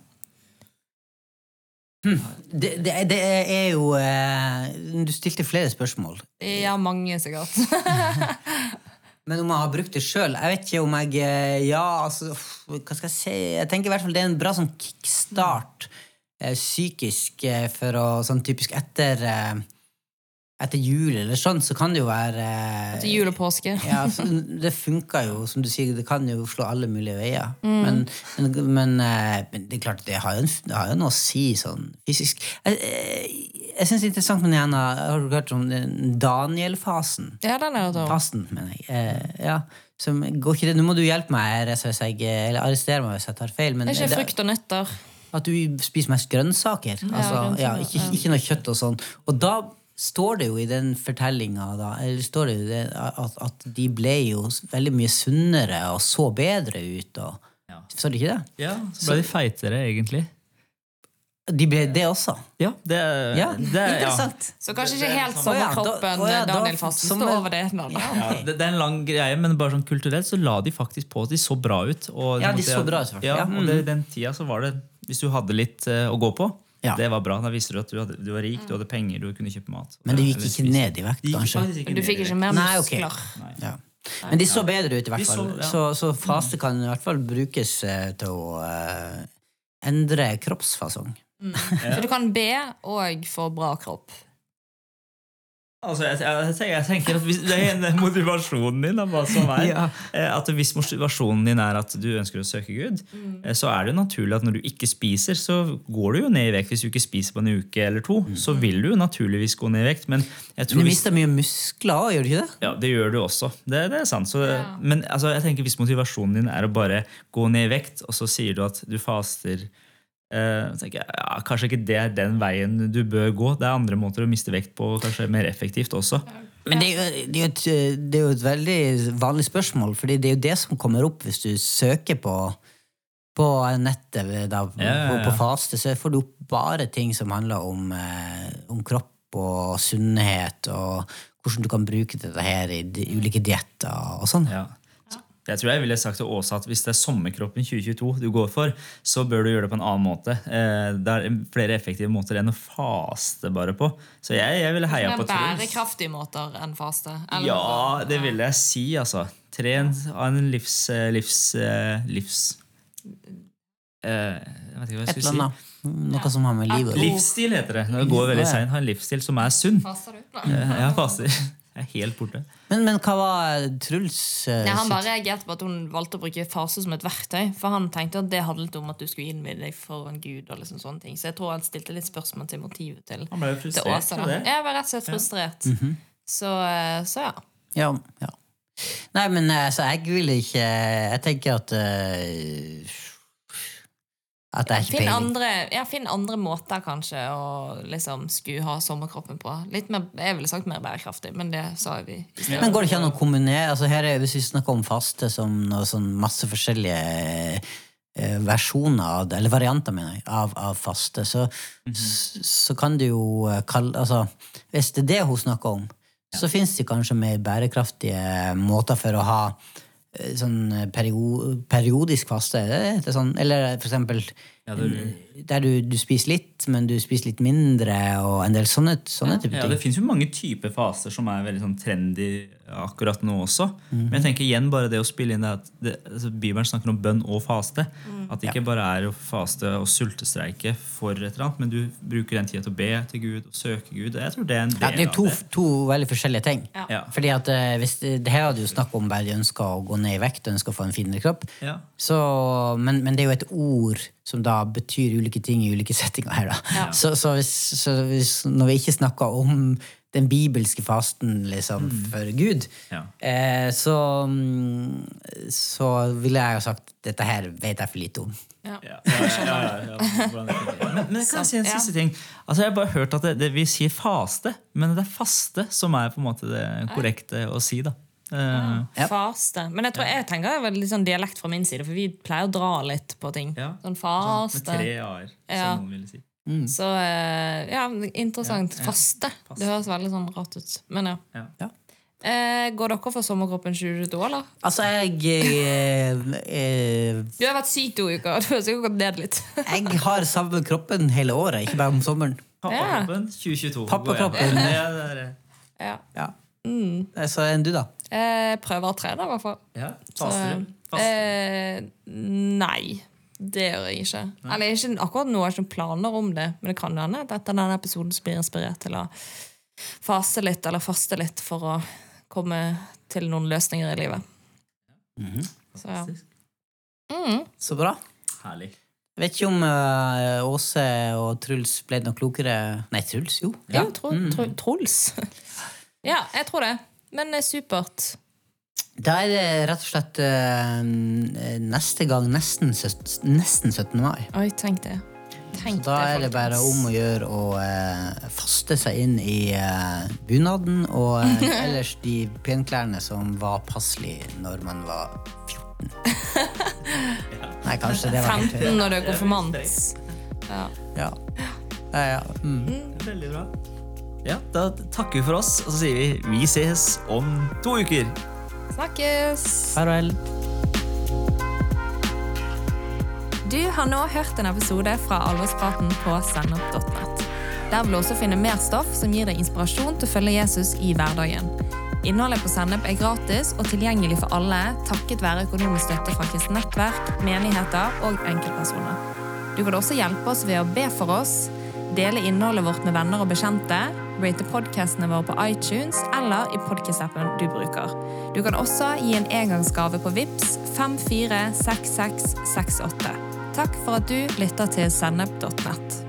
Det, det, det er jo eh, Du stilte flere spørsmål. Ja, mange sikkert. Men om jeg har brukt det sjøl Jeg vet ikke om jeg eh, Ja, altså Hva skal jeg si? Jeg tenker i hvert fall det er en bra sånn kickstart eh, psykisk eh, for å Sånn typisk etter Etter jul eller sånn, så kan det jo være Etter Til jul og påske. Ja, det funker jo, som du sier, det kan jo slå alle mulige veier. Men, men, men, eh, men det er klart, det har jo, en, det har jo noe å si sånn fysisk. Jeg, jeg, jeg syns det er interessant med den Har du hørt om Daniel-fasen? Ja, den er det Fasten, mener jeg. Eh, ja. Som, går ikke det? Nå må du hjelpe meg, jeg, eller arrestere meg hvis jeg tar feil. Men Det er ikke frukt og nøtter. at du spiser mest grønnsaker. Altså, grønnsaker, ja, ikke, ikke noe kjøtt og sånn. Og da står det jo i den fortellinga står at, at de ble jo veldig mye sunnere og så bedre ut. Og, Ja. Så det ikke det? ja, så ble de feitere, egentlig. De ble det også. Ja, det, Ja, det er- ja. interessant. Så kanskje ikke helt Å ja, da- sommerkroppen ja, da- Daniel-fasten står en- over det. Ja, det, det er en lang greie, men bare sånn kulturelt så la de faktisk på at de så bra ut. Og Ja, de måtte- så bra ut, og det, i den tida så var det Hvis du hadde litt uh, å gå på, Ja. det var bra. Da visste du at du, hadde, du var rik, du hadde penger, du kunne kjøpe mat. Men det gikk ikke ned i vekt, kanskje? ikke Men du fikk ikke mer muskler. Nei, okay. Ja. Men de så bedre ut, i hvert fall. så- ja. Så, så faste kan i hvert fall brukes eh, til å uh, endre kroppsfasong. Så du kan be og få bra kropp. Altså, jeg, jeg, jeg tenker at hvis, Det er en motivasjonen din, da, som er. Ja. eh, At Hvis motivasjonen din er at du ønsker å søke Gud, Mm. eh, så er det jo naturlig at når du ikke spiser, så går du jo ned i vekt. Hvis du ikke spiser på en uke eller to, så vil du jo naturligvis gå ned i vekt. Men jeg tror Mm. Men du hvis, mister mye muskler òg, gjør du ikke det? ja, det gjør du også. Det, det er sant. Så, Ja. Men altså, jeg tenker hvis motivasjonen din er å bare gå ned i vekt, og så sier du at du faster så tenker jeg, ja, Kanskje ikke det er den veien du bør gå. Det er andre måter å miste vekt på, kanskje mer effektivt også. Men det er, jo, det, er jo et, det er jo et veldig vanlig spørsmål, fordi det er jo det som kommer opp hvis du søker på, på nettet da, på, Ja, ja, på, på faste, så får du opp bare ting som handler om, eh, om kropp og sunnhet, og hvordan du kan bruke dette her i ulike dietter og sånn. Ja. Jeg tror jeg ville sagt til Åsa at hvis det er sommerkroppen 2022 du går for, så bør du gjøre det på en annen måte. Eh, Det er flere effektive måter enn å faste bare på. Så jeg, jeg ville heia på Truls. bærekraftige måter enn faste. eller- Ja, det ville jeg si, altså. Tren av en livs... eh, livs, eh, livs eh, Jeg vet ikke hva jeg Et skulle si. Noe som har med livet å gjøre. Livsstil heter det. Når det går veldig Ja, ja. seint. Ha en livsstil som er sunn. Faster du? Jeg faster. Jeg er helt borte. Men, men hva var Truls uh, Nei, han bare reagerte på at hun valgte å bruke farse som et verktøy. For han tenkte at det handlet om at du skulle innvie deg for en gud. og liksom sånne ting Så jeg tror han stilte litt spørsmål til motivet til, Han ble jo til Åsa. da. Jeg var rett og slett frustrert. Mhm. så, eh, så ja. Ja, ja. Nei, men altså, jeg vil ikke Jeg tenker at eh, At jeg ikke Finn peiling. andre, ja, finn andre måter kanskje å liksom skulle ha sommerkroppen på. Litt mer, Jeg ville sagt mer bærekraftig, men det sa vi Ja. Men går det ikke an å kombinere altså her er, Hvis vi snakker om faste som noe sånn masse forskjellige eh, versjoner av det, eller varianter, mener jeg, av, av faste, så, s- så kan det jo eh, kalle Altså, hvis det er det hun snakker om, så fins det kanskje mer bærekraftige måter for å ha eh, sånn perio, periodisk faste. det det sånn, eller for eksempel Ja, det- der du, du spiser litt, men du spiser litt mindre, og en del sånne, sånne type Ja, ting. det fins jo mange typer faser som er veldig sånn trendy akkurat nå også. Men jeg tenker igjen bare det å spille inn det at det, altså Bibelen snakker om bønn og faste. At det ikke bare er å faste og sultestreike for et eller annet, men du bruker den tida til å be til Gud og søke Gud. Jeg tror det er en Ja, det er to, av det. to veldig forskjellige ting. Ja. Ja. Fordi at eh, hvis det, her hadde jo snakk om bare de ønsker å gå ned i vekt og ønsker å få en finere kropp. Ja. Så, men, men det er jo et ord som da betyr ulike ting i ulike settinger her. Da. Ja. Så, så, hvis, så hvis, når vi ikke snakker om den bibelske fasten liksom, for Gud, Ja. eh, så, mm, så ville jeg jo sagt dette her vet jeg for lite om. Ja. Ja, ja, ja, ja, ja. Det kan- Men, men kan jeg si en siste ting? Altså, jeg har bare hørt at det, det, vi sier faste, men det er faste som er på en måte det korrekte å si. da. Eh, Ja. Faste. Men jeg tror jeg tenker det er litt sånn dialekt fra min side, for vi pleier å dra litt på ting. Ja. Sånn Med faste. tre a-er, Ja. som noen ville si. Så eh, ja, interessant. Ja, ja. Faste. Faste. Det høres veldig sånn rart ut. Men ja. Ja. Ja. Eh, går dere for sommerkroppen 2022, eller? Altså, jeg eh, eh, Du har vært syk to uker. Du har sikkert gått ned litt. Jeg har samme kroppen hele året, ikke bare om sommeren. Pappakroppen 2022. Pappakroppen. Ja, ja. Ja. Eh, Så enn du, da? Eh, prøver å trene, i hvert fall. Ja, Så, Faster du? Eh, nei. Det gjør jeg ikke. Eller ikke akkurat nå har jeg ikke planer om det, men det kan hende at etter denne episoden så blir jeg inspirert til å fase litt eller faste litt for å komme til noen løsninger i livet. Så ja. Mm. Så bra. Herlig. Jeg vet ikke om uh, Åse og Truls ble noe klokere Nei, Truls, jo. Ja, tro, tro, Truls. ja, jeg tror det. Men eh, supert. Da er det rett og slett uh, neste gang nesten, nesten 17. mai. Oi, tenk det. Tenk Da er det bare om å gjøre å uh, faste seg inn i uh, bunaden og uh, ellers de penklærne som var passelige når man var 14. Nei, kanskje det var 15 når du er konfirmant. Ja. Ja. Ja, ja. Mm. Veldig bra. Ja, Da takker vi for oss, og så sier vi vi ses om to uker. Snakkes! Farvel. Du har nå hørt en episode fra Alvorspraten på sennep.net. Der vil du også finne mer stoff som gir deg inspirasjon til å følge Jesus i hverdagen. Innholdet på Sennep er gratis og tilgjengelig for alle takket være økonomisk støtte fra kristent nettverk, menigheter og enkeltpersoner. Du kan også hjelpe oss ved å be for oss, dele innholdet vårt med venner og bekjente, rate podcastene våre på iTunes eller i podcast-appen du bruker. Du kan også gi en engangsgave på VIPS 546668. Takk for at du lytter til sennep.nett.